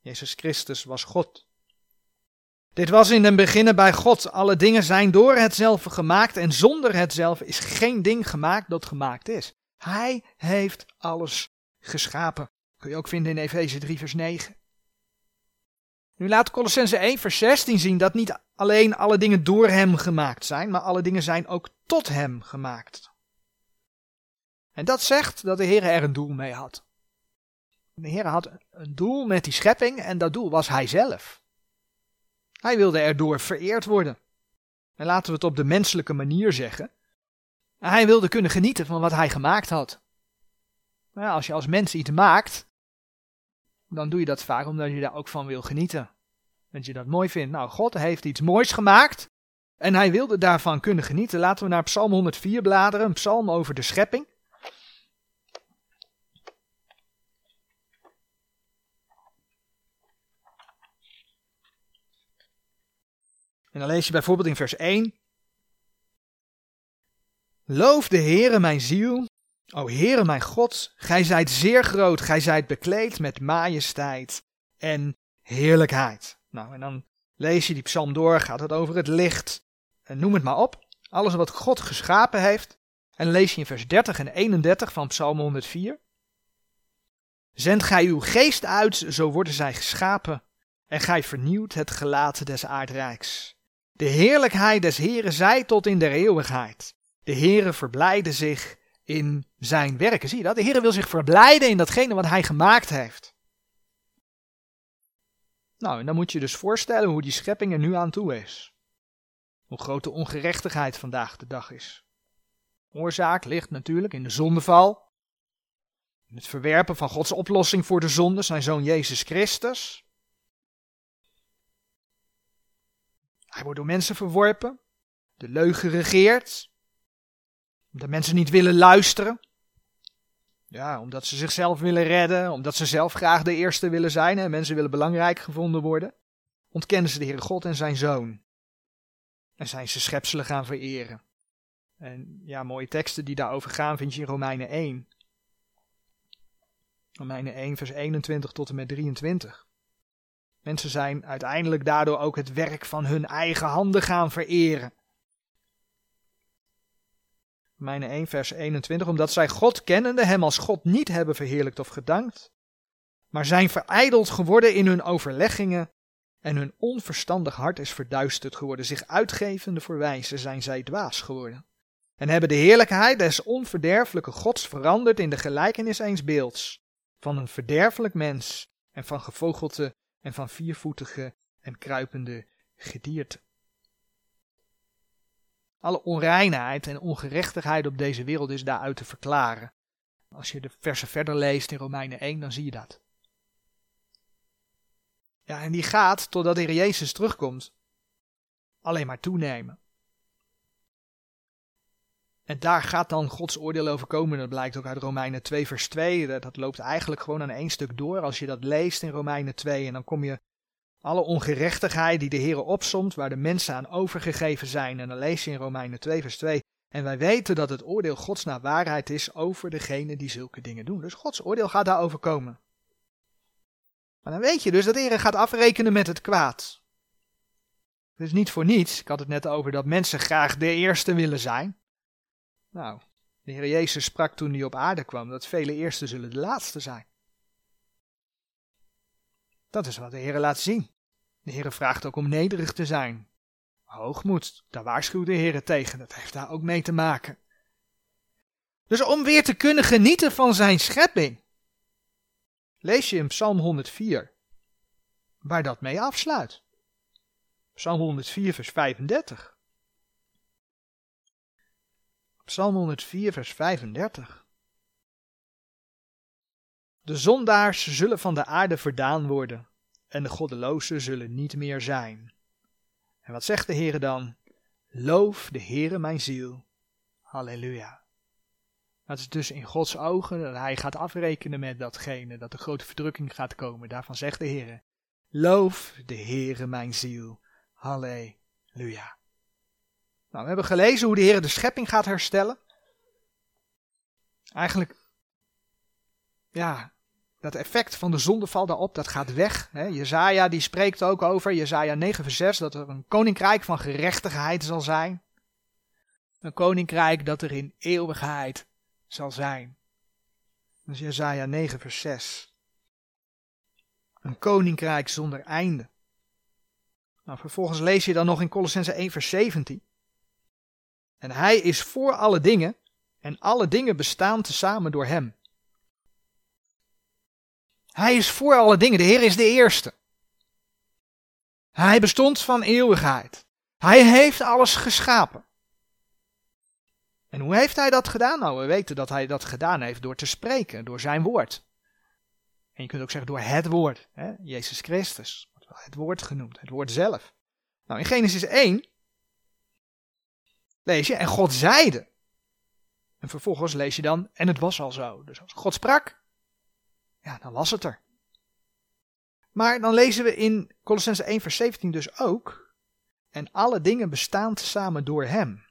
Jezus Christus was God. Dit was in den beginnen bij God. Alle dingen zijn door hetzelfde gemaakt en zonder hetzelfde is geen ding gemaakt dat gemaakt is. Hij heeft alles geschapen. Kun je ook vinden in Efeze 3 vers 9. Nu laat Colossense 1 vers 16 zien dat niet alleen alle dingen door hem gemaakt zijn, maar alle dingen zijn ook tot hem gemaakt. En dat zegt dat de Heer er een doel mee had. De Heer had een doel met die schepping en dat doel was hij zelf. Hij wilde erdoor vereerd worden. En laten we het op de menselijke manier zeggen. Hij wilde kunnen genieten van wat hij gemaakt had. Als je als mens iets maakt, dan doe je dat vaak omdat je daar ook van wil genieten. Dat je dat mooi vindt. Nou, God heeft iets moois gemaakt en hij wilde daarvan kunnen genieten. Laten we naar Psalm 104 bladeren, een psalm over de schepping. En dan lees je bijvoorbeeld in vers 1. Loof de Heere mijn ziel. O Heere mijn God, gij zijt zeer groot, gij zijt bekleed met majesteit en heerlijkheid. Nou, en dan lees je die psalm door, gaat het over het licht, en noem het maar op. Alles wat God geschapen heeft. En lees je in vers 30 en 31 van psalm 104. Zend gij uw geest uit, zo worden zij geschapen, en gij vernieuwt het gelaat des aardrijks. De heerlijkheid des Heren zij tot in de eeuwigheid. De Heere verblijde zich in zijn werken. Zie je dat? De Heere wil zich verblijden in datgene wat hij gemaakt heeft. Nou, en dan moet je dus voorstellen hoe die schepping er nu aan toe is. Hoe groot de ongerechtigheid vandaag de dag is. Oorzaak ligt natuurlijk in de zondeval. In het verwerpen van Gods oplossing voor de zonde, zijn zoon Jezus Christus. Hij wordt door mensen verworpen. De leugen regeert. Omdat mensen niet willen luisteren. Ja, omdat ze zichzelf willen redden, omdat ze zelf graag de eerste willen zijn en mensen willen belangrijk gevonden worden, ontkennen ze de Heere God en zijn Zoon. En zijn ze schepselen gaan vereren. En ja, mooie teksten die daarover gaan vind je in Romeinen 1. Romeinen 1, vers 21 tot en met 23. Mensen zijn uiteindelijk daardoor ook het werk van hun eigen handen gaan vereren. Romeinen 1, vers 21. Omdat zij God kennende hem als God niet hebben verheerlijkt of gedankt, maar zijn verijdeld geworden in hun overleggingen en hun onverstandig hart is verduisterd geworden. Zich uitgevende voor wijze zijn zij dwaas geworden. En hebben de heerlijkheid des onverderfelijke Gods veranderd in de gelijkenis eens beelds. Van een verderfelijk mens en van gevogelte en van viervoetige en kruipende gedierte. Alle onreinheid en ongerechtigheid op deze wereld is daaruit te verklaren. Als je de versen verder leest in Romeinen 1, dan zie je dat. Ja, en die gaat, totdat de Jezus terugkomt, alleen maar toenemen. En daar gaat dan Gods oordeel over komen. Dat blijkt ook uit Romeinen 2, vers 2. Dat loopt eigenlijk gewoon aan één stuk door. Als je dat leest in Romeinen 2, en dan kom je alle ongerechtigheid die de Heer opsomt, waar de mensen aan overgegeven zijn. En dan lees je in Romeinen 2, vers 2. En wij weten dat het oordeel Gods naar waarheid is over degene die zulke dingen doen. Dus Gods oordeel gaat daarover komen. Maar dan weet je dus dat de gaat afrekenen met het kwaad. Het is niet voor niets. Ik had het net over dat mensen graag de eerste willen zijn. Nou, de Heer Jezus sprak toen hij op aarde kwam dat vele eerste zullen de laatste zijn. Dat is wat de Heer laat zien. De Heer vraagt ook om nederig te zijn. Hoogmoed, daar waarschuwt de Heer tegen. Dat heeft daar ook mee te maken. Dus om weer te kunnen genieten van zijn schepping, lees je in Psalm 104, waar dat mee afsluit. Psalm 104, vers 35. Psalm 104, vers 35. De zondaars zullen van de aarde verdaan worden, en de goddelozen zullen niet meer zijn. En wat zegt de Heere dan? Loof de Heere mijn ziel. Halleluja. Dat is dus in Gods ogen dat hij gaat afrekenen met datgene, dat de grote verdrukking gaat komen. Daarvan zegt de Heer, loof de Heere mijn ziel. Halleluja. Nou, we hebben gelezen hoe de Heer de schepping gaat herstellen. Eigenlijk, ja, dat effect van de zondeval daarop, dat gaat weg. Hè. Jezaja die spreekt ook over, Jezaja 9 vers 6, dat er een koninkrijk van gerechtigheid zal zijn. Een koninkrijk dat er in eeuwigheid zal zijn. Dat is Jezaja 9 vers 6. Een koninkrijk zonder einde. Nou, vervolgens lees je dan nog in Colossense 1 vers 17. En hij is voor alle dingen en alle dingen bestaan tezamen door hem. Hij is voor alle dingen, de Heer is de eerste. Hij bestond van eeuwigheid. Hij heeft alles geschapen. En hoe heeft hij dat gedaan? Nou, we weten dat hij dat gedaan heeft door te spreken, door zijn woord. En je kunt ook zeggen door het woord. Hè? Jezus Christus het woord genoemd, het woord zelf. Nou, in Genesis 1 lees je, en God zeide. En vervolgens lees je dan, en het was al zo. Dus als God sprak, ja, dan was het er. Maar dan lezen we in Colossense 1 vers 17 dus ook, en alle dingen bestaan samen door hem.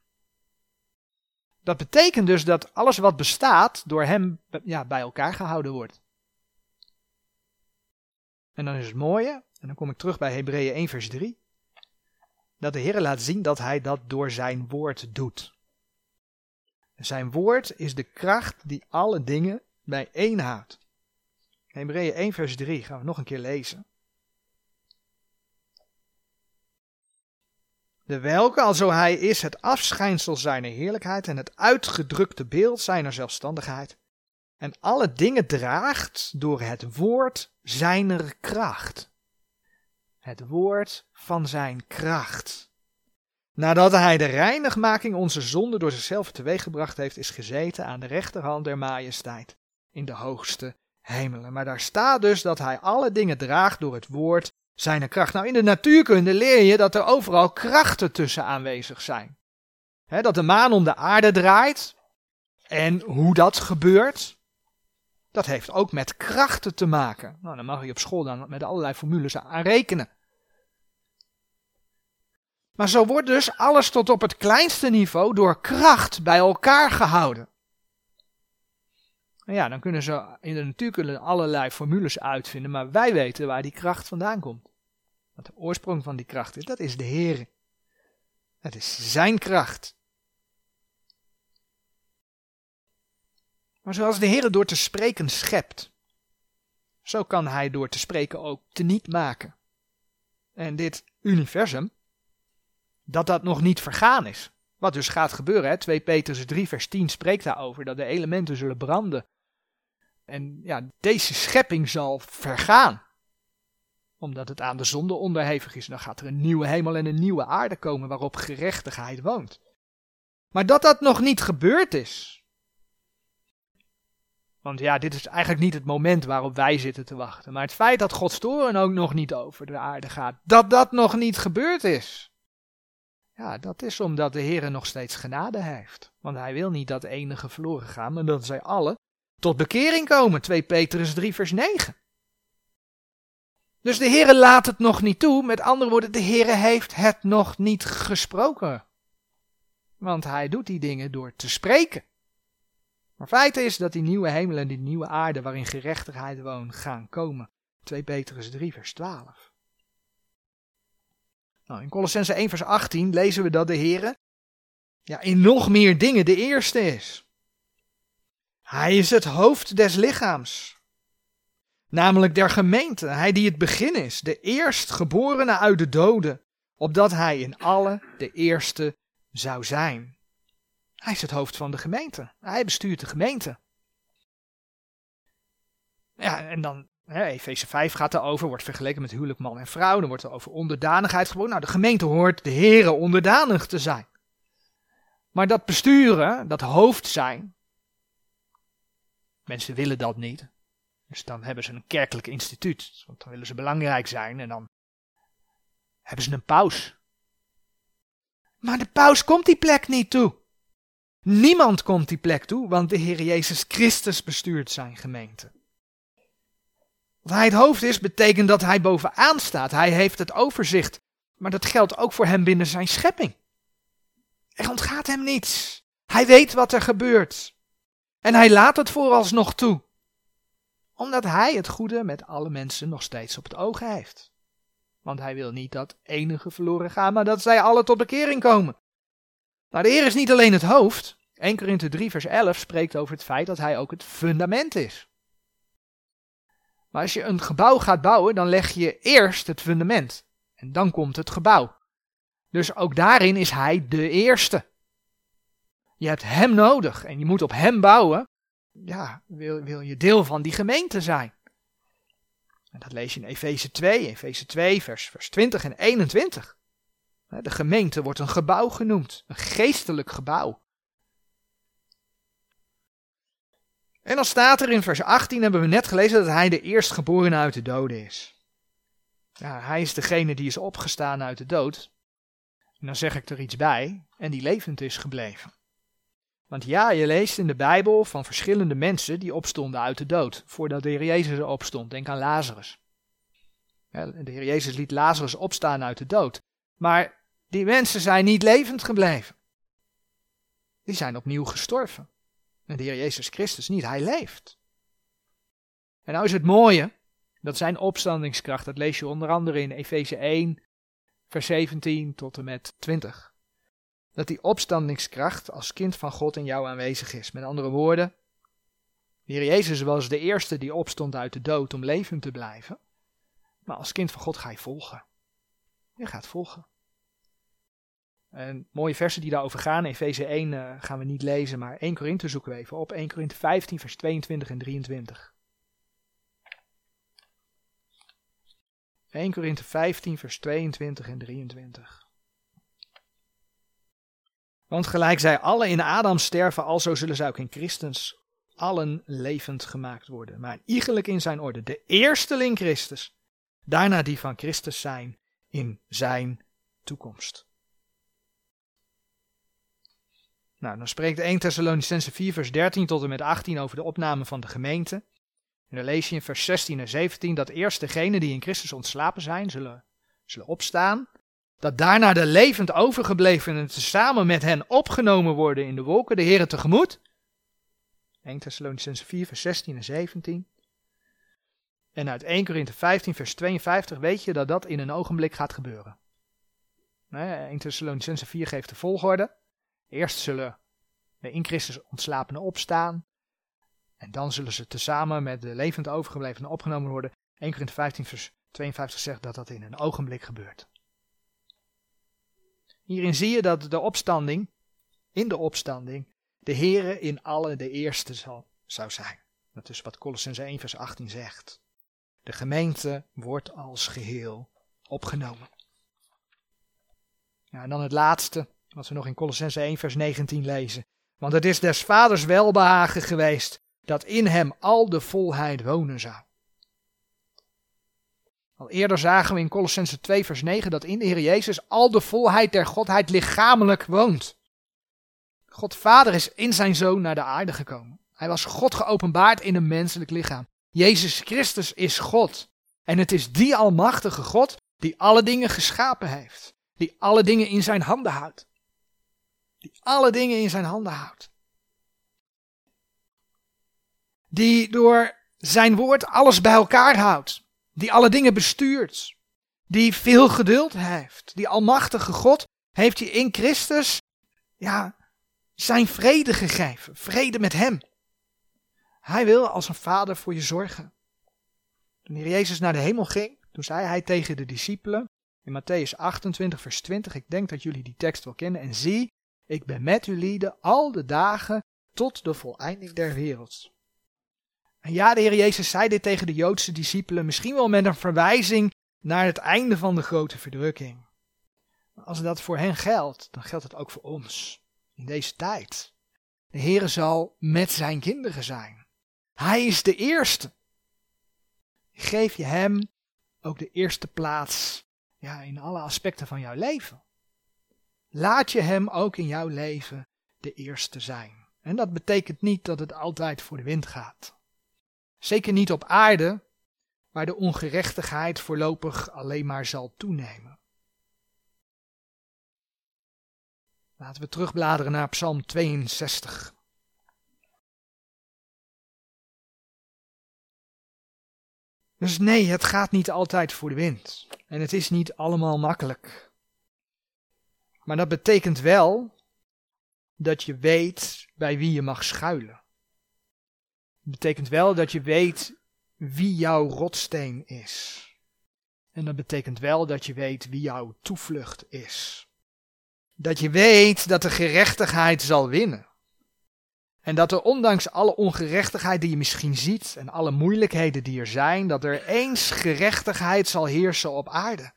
Dat betekent dus dat alles wat bestaat door hem ja, bij elkaar gehouden wordt. En dan is het mooie, en dan kom ik terug bij Hebreeën 1 vers 3, dat de Heer laat zien dat hij dat door zijn woord doet. Zijn woord is de kracht die alle dingen bijeenhoudt. Hebreeën 1 vers 3 gaan we nog een keer lezen. De welke, alzo hij is het afschijnsel zijner heerlijkheid en het uitgedrukte beeld zijner zelfstandigheid, en alle dingen draagt door het woord zijner kracht. Het woord van zijn kracht. Nadat hij de reinigmaking onze zonde door zichzelf teweeggebracht heeft, is gezeten aan de rechterhand der majesteit in de hoogste hemelen. Maar daar staat dus dat hij alle dingen draagt door het woord zijn kracht. Nou, in de natuurkunde leer je dat er overal krachten tussen aanwezig zijn. dat de maan om de aarde draait. En hoe dat gebeurt, dat heeft ook met krachten te maken. Nou, dan mag je op school dan met allerlei formules aan rekenen. Maar zo wordt dus alles tot op het kleinste niveau door kracht bij elkaar gehouden. Ja, dan kunnen ze in de natuurkunde allerlei formules uitvinden, maar wij weten waar die kracht vandaan komt. Wat de oorsprong van die kracht is, dat is de Heer. Het is zijn kracht. Maar zoals de Heer door te spreken schept, zo kan hij door te spreken ook teniet maken. En dit universum, dat dat nog niet vergaan is. Wat dus gaat gebeuren, hè? 2 Petrus 3 vers 10 spreekt daarover, dat de elementen zullen branden. En ja, deze schepping zal vergaan. Omdat het aan de zonde onderhevig is. Dan gaat er een nieuwe hemel en een nieuwe aarde komen waarop gerechtigheid woont. Maar dat dat nog niet gebeurd is. Want ja, dit is eigenlijk niet het moment waarop wij zitten te wachten. Maar het feit dat Gods toren ook nog niet over de aarde gaat, dat dat nog niet gebeurd is. Ja, dat is omdat de Heer nog steeds genade heeft. Want hij wil niet dat enige verloren gaan, maar dat zij alle tot bekering komen. 2 Petrus 3 vers 9. Dus de Heer laat het nog niet toe. Met andere woorden, de Heer heeft het nog niet gesproken. Want hij doet die dingen door te spreken. Maar feit is dat die nieuwe hemel en die nieuwe aarde waarin gerechtigheid woont gaan komen. 2 Petrus 3 vers 12. Nou, in Colossense 1 vers 18 lezen we dat de Heer ja, in nog meer dingen de eerste is. Hij is het hoofd des lichaams, namelijk der gemeente, hij die het begin is, de eerstgeborene uit de doden, opdat hij in alle de eerste zou zijn. Hij is het hoofd van de gemeente, hij bestuurt de gemeente. Ja, en dan Efeze 5 gaat erover, wordt vergeleken met huwelijk man en vrouw. Dan wordt er over onderdanigheid gesproken. Nou, de gemeente hoort de heren onderdanig te zijn. Maar dat besturen, dat hoofd zijn, mensen willen dat niet. Dus dan hebben ze een kerkelijk instituut. Want dan willen ze belangrijk zijn en dan hebben ze een paus. Maar de paus komt die plek niet toe. Niemand komt die plek toe, want de Heer Jezus Christus bestuurt zijn gemeente. Dat hij het hoofd is, betekent dat hij bovenaan staat. Hij heeft het overzicht. Maar dat geldt ook voor hem binnen zijn schepping. Er ontgaat hem niets. Hij weet wat er gebeurt. En hij laat het vooralsnog toe. Omdat hij het goede met alle mensen nog steeds op het oog heeft. Want hij wil niet dat enige verloren gaan, maar dat zij alle tot bekering komen. Nou, de Heer is niet alleen het hoofd. 1 Korinthe 3 vers 11 spreekt over het feit dat hij ook het fundament is. Maar als je een gebouw gaat bouwen, dan leg je eerst het fundament. En dan komt het gebouw. Dus ook daarin is hij de eerste. Je hebt hem nodig en je moet op hem bouwen. Ja, wil, wil je deel van die gemeente zijn. En dat lees je in Efeze 2, Efeze 2, vers, vers 20 en 21. De gemeente wordt een gebouw genoemd, een geestelijk gebouw. En dan staat er in vers 18, hebben we net gelezen, dat hij de eerstgeborene uit de doden is. Ja, hij is degene die is opgestaan uit de dood. En dan zeg ik er iets bij, en die levend is gebleven. Want ja, je leest in de Bijbel van verschillende mensen die opstonden uit de dood, voordat de Heer Jezus opstond. Denk aan Lazarus. De Heer Jezus liet Lazarus opstaan uit de dood. Maar die mensen zijn niet levend gebleven. Die zijn opnieuw gestorven. En de Heer Jezus Christus niet, hij leeft. En nou is het mooie, dat zijn opstandingskracht, dat lees je onder andere in Efeze 1, vers 17 tot en met 20. Dat die opstandingskracht als kind van God in jou aanwezig is. Met andere woorden, de Heer Jezus was de eerste die opstond uit de dood om levend te blijven. Maar als kind van God ga je volgen. Je gaat volgen. En mooie versen die daarover gaan. Efeze 1 uh, eh, gaan we niet lezen, maar 1 Korinthe zoeken we even op. 1 Korinthe 15, vers 22 en 23. 1 Korinthe 15, vers 22 en 23. Want gelijk zij alle in Adam sterven, alzo zullen zij ook in Christus allen levend gemaakt worden. Maar iegelijk in zijn orde. De eersteling Christus, daarna die van Christus zijn in zijn toekomst. Nou, dan spreekt 1 Thessalonicense 4 vers 13 tot en met 18 over de opname van de gemeente. En dan lees je in vers 16 en 17 dat eerst degenen die in Christus ontslapen zijn, zullen, zullen opstaan. Dat daarna de levend overgeblevenen samen met hen opgenomen worden in de wolken, de Heeren tegemoet. 1 Thessalonicense 4 vers 16 en 17. En uit 1 Korinthe 15 vers 52 weet je dat dat in een ogenblik gaat gebeuren. 1 Thessalonicense 4 geeft de volgorde. Eerst zullen de in Christus ontslapenen opstaan. En dan zullen ze tezamen met de levend overgeblevenen opgenomen worden. 1 Korinthe 15 vers 52 zegt dat dat in een ogenblik gebeurt. Hierin zie je dat de opstanding, in de opstanding, de Heere in alle de eerste zal, zou zijn. Dat is wat Colossense 1 vers 18 zegt. De gemeente wordt als geheel opgenomen. Ja, en dan het laatste, wat we nog in Colossense 1 vers 19 lezen. Want het is des vaders welbehagen geweest dat in hem al de volheid wonen zou. Al eerder zagen we in Colossense 2 vers 9 dat in de Heer Jezus al de volheid der Godheid lichamelijk woont. God Vader is in zijn Zoon naar de aarde gekomen. Hij was God geopenbaard in een menselijk lichaam. Jezus Christus is God. En het is die almachtige God die alle dingen geschapen heeft. Die alle dingen in zijn handen houdt. Die alle dingen in zijn handen houdt. Die door zijn woord alles bij elkaar houdt. Die alle dingen bestuurt. Die veel geduld heeft. Die almachtige God heeft je in Christus, ja, zijn vrede gegeven. Vrede met hem. Hij wil als een vader voor je zorgen. Toen Heer Jezus naar de hemel ging, toen zei hij tegen de discipelen in Matthäus 28, vers 20, ik denk dat jullie die tekst wel kennen, en zie, ik ben met jullie al de dagen tot de voleinding der wereld. En ja, de Heer Jezus zei dit tegen de Joodse discipelen, misschien wel met een verwijzing naar het einde van de grote verdrukking. Als dat voor hen geldt, dan geldt het ook voor ons, in deze tijd. De Heer zal met zijn kinderen zijn. Hij is de eerste. Geef je Hem ook de eerste plaats ja, in alle aspecten van jouw leven. Laat je Hem ook in jouw leven de eerste zijn. En dat betekent niet dat het altijd voor de wind gaat. Zeker niet op aarde, waar de ongerechtigheid voorlopig alleen maar zal toenemen. Laten we terugbladeren naar Psalm 62. Dus nee, het gaat niet altijd voor de wind. En het is niet allemaal makkelijk. Maar dat betekent wel dat je weet bij wie je mag schuilen. Het betekent wel dat je weet wie jouw rotsteen is. En dat betekent wel dat je weet wie jouw toevlucht is. Dat je weet dat de gerechtigheid zal winnen. En dat er ondanks alle ongerechtigheid die je misschien ziet en alle moeilijkheden die er zijn, dat er eens gerechtigheid zal heersen op aarde.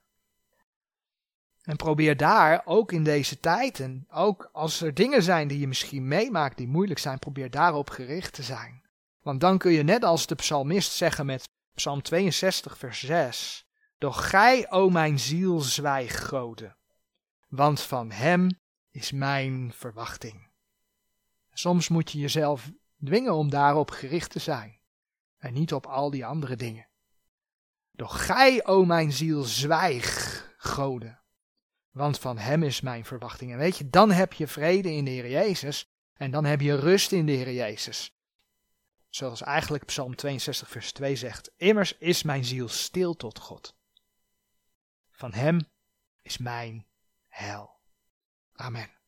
En probeer daar, ook in deze tijd, en ook als er dingen zijn die je misschien meemaakt die moeilijk zijn, probeer daarop gericht te zijn. Want dan kun je net als de psalmist zeggen met Psalm 62, vers 6. Doch gij, o mijn ziel, zwijg, Gode, want van hem is mijn verwachting. Soms moet je jezelf dwingen om daarop gericht te zijn en niet op al die andere dingen. Doch gij, o mijn ziel, zwijg, Gode, want van hem is mijn verwachting. En weet je, dan heb je vrede in de Heer Jezus en dan heb je rust in de Heer Jezus. Zoals eigenlijk Psalm 62, vers 2 zegt: Immers is mijn ziel stil tot God. Van hem is mijn hel. Amen.